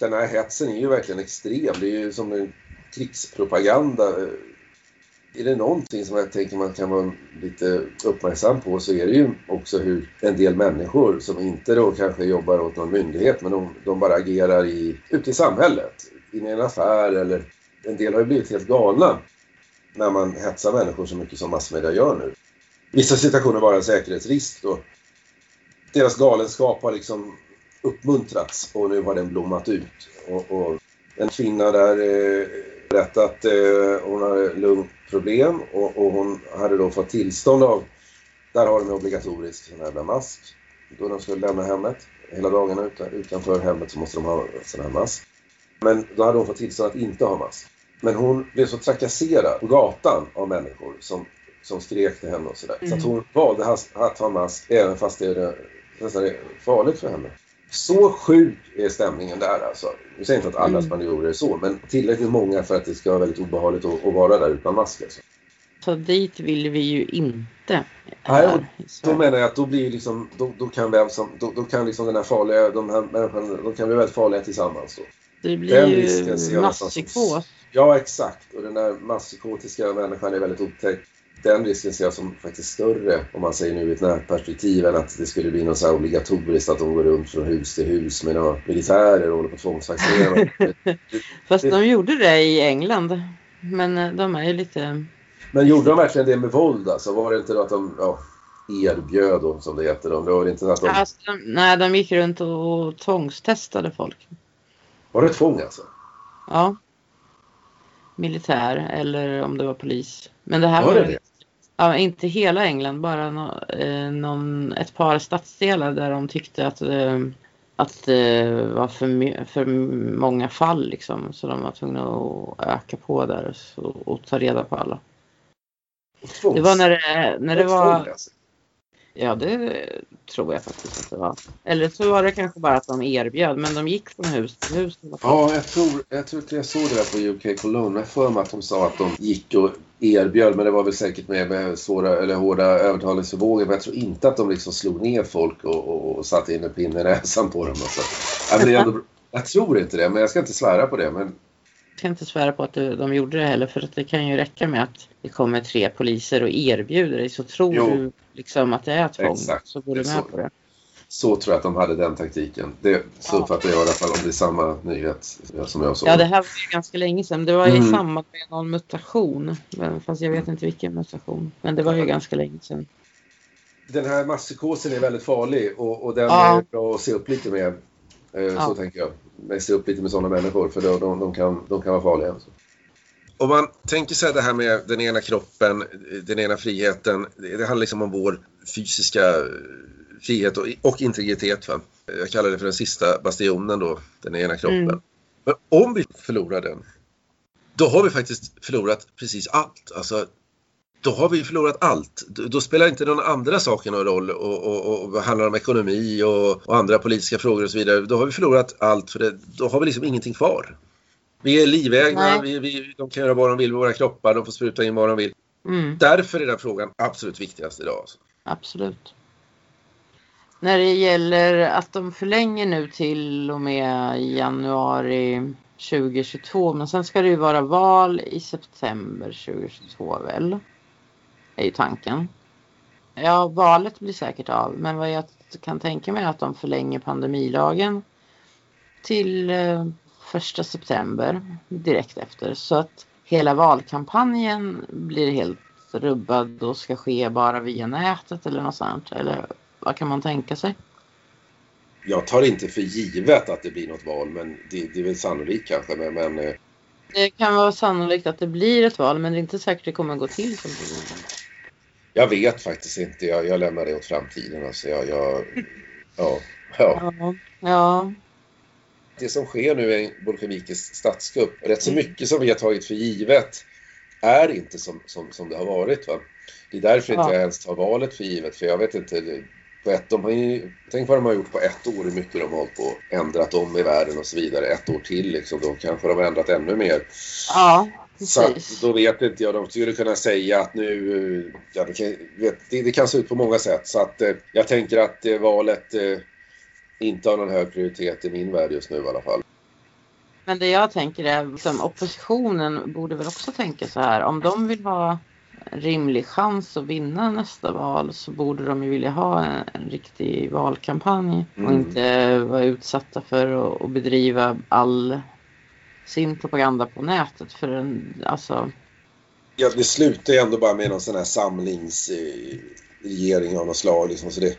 den här hetsen är ju verkligen extrem. Det är ju som en krigspropaganda. Är det någonting som jag tänker man kan vara lite uppmärksam på så är det ju också hur en del människor som inte då kanske jobbar åt någon myndighet men de, de bara agerar i, ute i samhället. I en affär eller en del har ju blivit helt galna när man hetsar människor så mycket som massmedia gör nu. Vissa situationer var en säkerhetsrisk då, deras galenskap har liksom uppmuntrats och nu har den blommat ut. Och, och en kvinna där eh, berättade att eh, hon har lungproblem och, och hon hade då fått tillstånd av, där har de obligatorisk sån här mask då de skulle lämna hemmet. Hela dagarna utan, utanför hemmet så måste de ha sån här mask. Men då hade hon fått tillstånd att inte ha mask. Men hon blev så trakasserad på gatan av människor som, som skrek till henne och sådär. Mm. Så att hon valde att ha mask även fast det är nästan farligt för henne. Så sjuk är stämningen där alltså. Nu säger inte att alla mm. spanjorer är så, men tillräckligt många för att det ska vara väldigt obehagligt att, att vara där utan mask. Alltså. Så dit vill vi ju inte. Nej, och då menar jag att då blir liksom, då, då kan vem som, då, då, kan liksom den här farliga, de här människorna, de kan bli väldigt farliga tillsammans då. Det blir den ju masspsykos. Ja, exakt. Och den där masspsykotiska människan är väldigt otäck den risken ser jag som faktiskt större om man säger nu i ett närperspektiv än att det skulle bli något så obligatoriskt att de går runt från hus till hus med några militärer och håller på att tvångsvaccinera. Fast de gjorde det i England. Men eh, de är ju lite... Men gjorde de verkligen det med våld alltså? Var det inte att de ja, erbjöd dem som det heter? Det var inte att de... Alltså, nej, de gick runt och tvångstestade folk. Var det tvång alltså? Ja. Militär eller om det var polis. Men det här var, var det? Ja, inte hela England, bara no, eh, någon, ett par stadsdelar där de tyckte att, eh, att det var för, för många fall liksom. Så de var tvungna att öka på där och, och ta reda på alla. Det var när det, när det var... Ja, det tror jag faktiskt att det var. Eller så var det kanske bara att de erbjöd, men de gick från hus till hus. Ja, jag tror, jag tror att jag såg det där på UK Cologne. Jag för mig att de sa att de gick och erbjöd, men det var väl säkert med, med svåra eller hårda övertalningsförmågor. Men jag tror inte att de liksom slog ner folk och, och, och satte in en pinne i näsan på dem. Alltså. Ja, men det är ändå, jag tror inte det, men jag ska inte svära på det. Men... Jag ska inte svära på att de gjorde det heller, för att det kan ju räcka med att det kommer tre poliser och erbjuder dig, så tror jo. du liksom att det är tvång. Exakt. Så går du med så. på det så tror jag att de hade den taktiken. Det, så ja. uppfattar jag i alla fall om det är samma nyhet som jag såg. Ja, det här var ju ganska länge sedan. Det var i mm. samband med någon mutation. Fast jag vet inte vilken mutation. Men det var ju ganska länge sedan. Den här masspsykosen är väldigt farlig och, och den ja. är bra att se upp lite med. Eh, ja. Så tänker jag. Se upp lite med sådana människor för de, de, de, kan, de kan vara farliga. Om man tänker sig det här med den ena kroppen, den ena friheten. Det, det handlar liksom om vår fysiska frihet och, och integritet. Va? Jag kallar det för den sista bastionen då, den ena kroppen. Mm. Men om vi förlorar den, då har vi faktiskt förlorat precis allt. Alltså, då har vi förlorat allt. Då spelar inte de andra sakerna någon roll och, och, och handlar om ekonomi och, och, andra politiska frågor och så vidare. Då har vi förlorat allt för det, då har vi liksom ingenting kvar. Vi är livägna, vi, vi, de kan göra vad de vill med våra kroppar, de får spruta in vad de vill. Mm. Därför är den frågan absolut viktigast idag. Alltså. Absolut. När det gäller att de förlänger nu till och med januari 2022 men sen ska det ju vara val i september 2022 väl? Är ju tanken. Ja, valet blir säkert av men vad jag kan tänka mig är att de förlänger pandemilagen till eh, första september direkt efter så att hela valkampanjen blir helt rubbad och ska ske bara via nätet eller något sånt. Eller vad kan man tänka sig? Jag tar inte för givet att det blir något val, men det, det är väl sannolikt kanske. Men, men, eh, Det kan vara sannolikt att det blir ett val, men det är inte säkert att det kommer att gå till som det Jag vet faktiskt inte. Jag, jag lämnar det åt framtiden. Alltså jag, jag, ja, ja. ja, ja. Det som sker nu är bolsjevikers statskupp. Rätt så mycket som vi har tagit för givet är inte som, som, som det har varit. Va? Det är därför ja. inte jag ens tar valet för givet. För jag vet inte, på ett, de har ju, tänk vad de har gjort på ett år, hur mycket de har hållit på ändrat om i världen och så vidare. Ett år till liksom, då kanske de har ändrat ännu mer. Ja, Så då vet inte jag, de skulle kunna säga att nu, ja, det, kan, det, det kan se ut på många sätt. Så att eh, jag tänker att eh, valet eh, inte har någon hög prioritet i min värld just nu i alla fall. Men det jag tänker är, liksom, oppositionen borde väl också tänka så här, om de vill ha en rimlig chans att vinna nästa val så borde de ju vilja ha en, en riktig valkampanj och Mm. inte vara utsatta för att, att bedriva all sin propaganda på nätet. För en, alltså, Ja, det slutar ju ändå bara med någon sån här samlingsregering eh, av något slag. Liksom. Så det,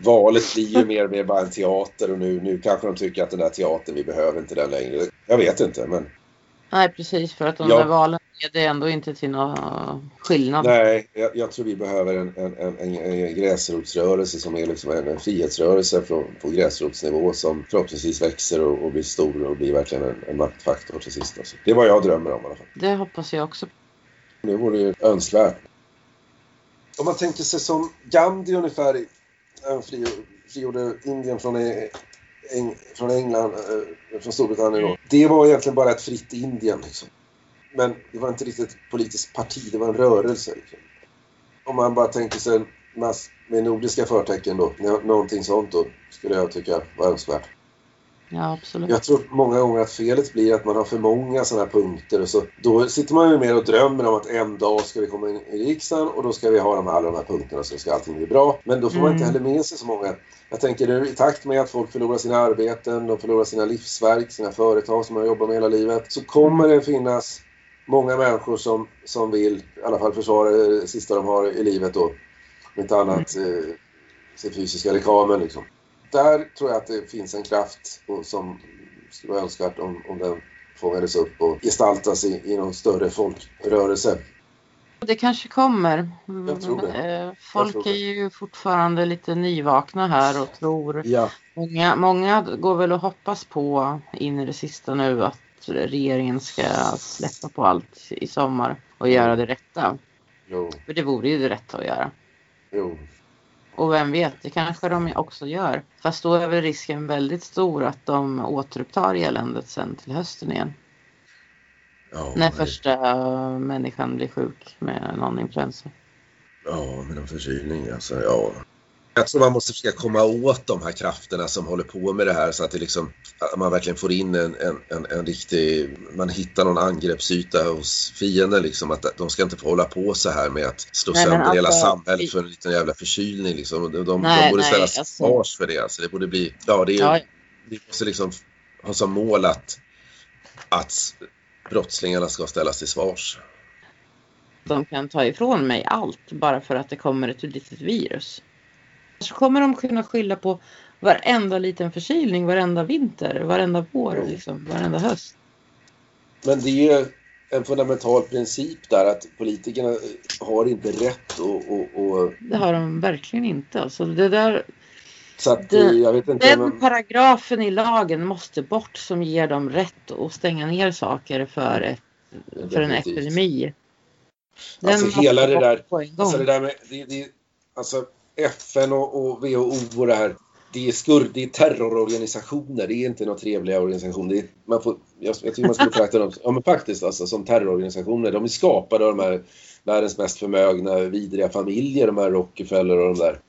valet blir ju mer och mer bara en teater och nu, nu kanske de tycker att den där teatern, vi behöver inte den längre. Jag vet inte, men nej precis för att de Ja. där valen leder ändå inte till någon skillnad. nej, jag, jag tror vi behöver en, en, en, en, gräsrotsrörelse som är liksom en, frihetsrörelse från, på gräsrotsnivå som förhoppningsvis växer och, och blir stor och blir verkligen en, en maktfaktor till sist. Alltså. Det är vad jag drömmer om i alla fall. Det hoppas jag också. Det vore ju önskvärt. Om man tänker sig som Gandhi ungefär, han fri, frigjorde Indien från, eh, Eng, från England, eh, från Storbritannien då. Det var egentligen bara ett fritt Indien liksom. Men det var inte riktigt ett politiskt parti, det var en rörelse. Liksom. Om man bara tänker sig en mass, med nordiska förtecken då, någonting sånt då, skulle jag tycka var önskvärt. Ja absolut. Jag tror många gånger att felet blir att man har för många sådana här punkter och så då sitter man ju mer och drömmer om att en dag ska vi komma in i riksdagen och då ska vi ha de här, alla de här punkterna så ska allting bli bra. Men då får man inte Mm. heller med sig så många. Jag tänker nu i takt med att folk förlorar sina arbeten, de förlorar sina livsverk, sina företag som de har jobbat med hela livet så kommer det finnas många människor som, som vill i alla fall försvara det sista de har i livet då. Om inte annat eh, sin fysiska lekamen liksom där tror jag att det finns en kraft som skulle vara önskvärt om, om den fångades upp och gestaltas i, i någon större folkrörelse. Det kanske kommer. Jag tror det. Eh, Folk tror det. är ju fortfarande lite nyvakna här och tror. Ja. Många, många går väl och hoppas på in i det sista nu att regeringen ska släppa på allt i sommar och göra det rätta. Jo, För det vore ju det rätta att göra. jo. Och vem vet, det kanske de också gör. Fast då är väl risken väldigt stor att de återupptar eländet sen till hösten igen. Ja, När men- första människan blir sjuk med någon influensa. Ja, med en förkylning alltså. Ja. Jag tror man måste försöka komma åt de här krafterna som håller på med det här så att det liksom, att man verkligen får in en, en, en, en riktig, man hittar någon angreppsyta hos fienden liksom. Att de ska inte få hålla på så här med att slå Nej, sönder hela alltså, samhället vi- för en liten jävla förkylning liksom. De, de, Nej, de borde ställas till alltså. svars för det alltså. Det borde bli, ja det är Ja, vi måste liksom ha som mål att, att brottslingarna ska ställas till svars. de kan ta ifrån mig allt bara för att det kommer ett litet virus. Så kommer de kunna skylla på varenda liten förkylning, varenda vinter, varenda vår, Jo. liksom, varenda höst. Men det är en fundamental princip där att politikerna har inte rätt och, och, och Det har de verkligen inte. Alltså det där, så att Det- jag vet inte den men, paragrafen i lagen måste bort som ger dem rätt att stänga ner saker för, ett, för en epidemi. Den Alltså hela det där- alltså det där med det, det, alltså FN och, och WHO och det här det är skurd, det är terrororganisationer, det är inte några trevliga organisationer. Det är, man får, jag, jag tycker man skulle betrakta dem ja, men faktiskt alltså, som terrororganisationer. De är skapade av de här världens mest förmögna vidriga familjer, de här Rockefeller och de där.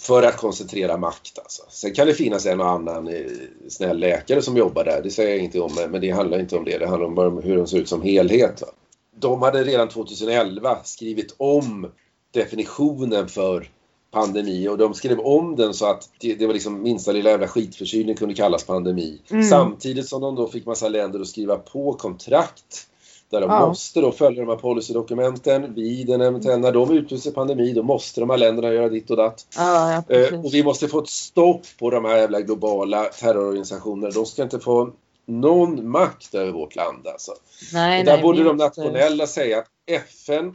För att koncentrera makt alltså. Sen kan det finnas en och annan eh, snäll läkare som jobbar där, det säger jag inte om, men det handlar inte om det. Det handlar om bara hur de ser ut som helhet. Va? De hade redan 2011 skrivit om definitionen för pandemi och de skrev om den så att det, det var liksom minsta lilla jävla skitförkylning kunde kallas pandemi. Mm. Samtidigt som de då fick massa länder att skriva på kontrakt där de Ja. måste då följa de här policydokumenten. Vid en eventuell, när de utlyser pandemi, då måste de här länderna göra ditt och datt. Ja, ja, Eh, och vi måste få ett stopp på de här jävla globala terrororganisationerna. De ska inte få någon makt över vårt land alltså. nej, och där nej, borde de nationella säga att FN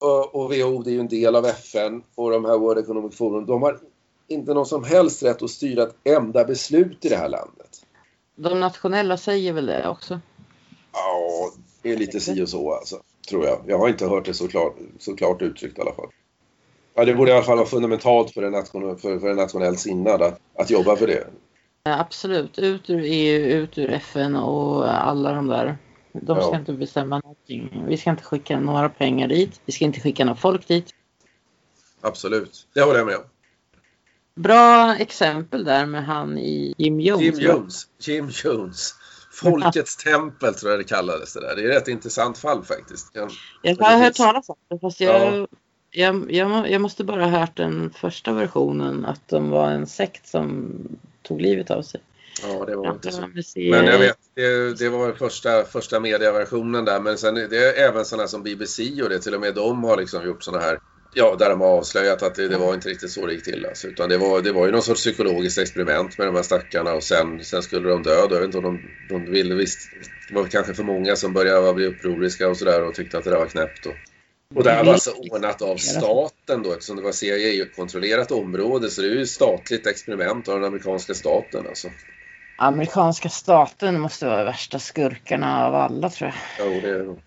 och, WHO, det är ju en del av FN och de här World Economic Forum, de har inte någon som helst rätt att styra ett enda beslut i det här landet. De nationella säger väl det också. Ja, det är lite si och så alltså, tror jag. Jag har inte hört det så klart, så klart uttryckt i alla fall. Ja, det borde i alla fall vara fundamentalt för en, nation, för, för en nationell sinnad att, att jobba för det. Ja, Absolut, ut ur EU, ut ur FN och alla de där. De ska Ja. inte bestämma någonting. Vi ska inte skicka några pengar dit. Vi ska inte skicka några folk dit. Absolut, det håller jag med om. Bra exempel där med han i Jim Jones. Jim Jones. Jim Jones. Folkets tempel tror jag det kallades det där. Det är ett rätt intressant fall faktiskt. Jag, jag har hört talas om det fast jag, ja. jag, jag, jag, måste bara ha hört den första versionen att de var en sekt som tog livet av sig. Ja, det var ja, inte så. Men jag vet, det, det var första, första medieversionen där. Men sen det är även sådana som BBC och det, till och med de har liksom gjort sådana här Ja, där de har avslöjat att det, det, var inte riktigt så det gick till. Alltså, utan det var, det var ju någon sorts psykologiskt experiment med de här stackarna och sen, sen skulle de dö. Jag vet inte om de, de ville visst. Det var kanske för många som började bli upproriska och sådär och tyckte att det där var knäppt. Och, och det här var alltså ordnat av staten då eftersom det var CIA-kontrollerat område så det är ju ett statligt experiment av den amerikanska staten alltså. Amerikanska staten måste vara värsta skurkarna av alla tror jag. Jo, det är det nog.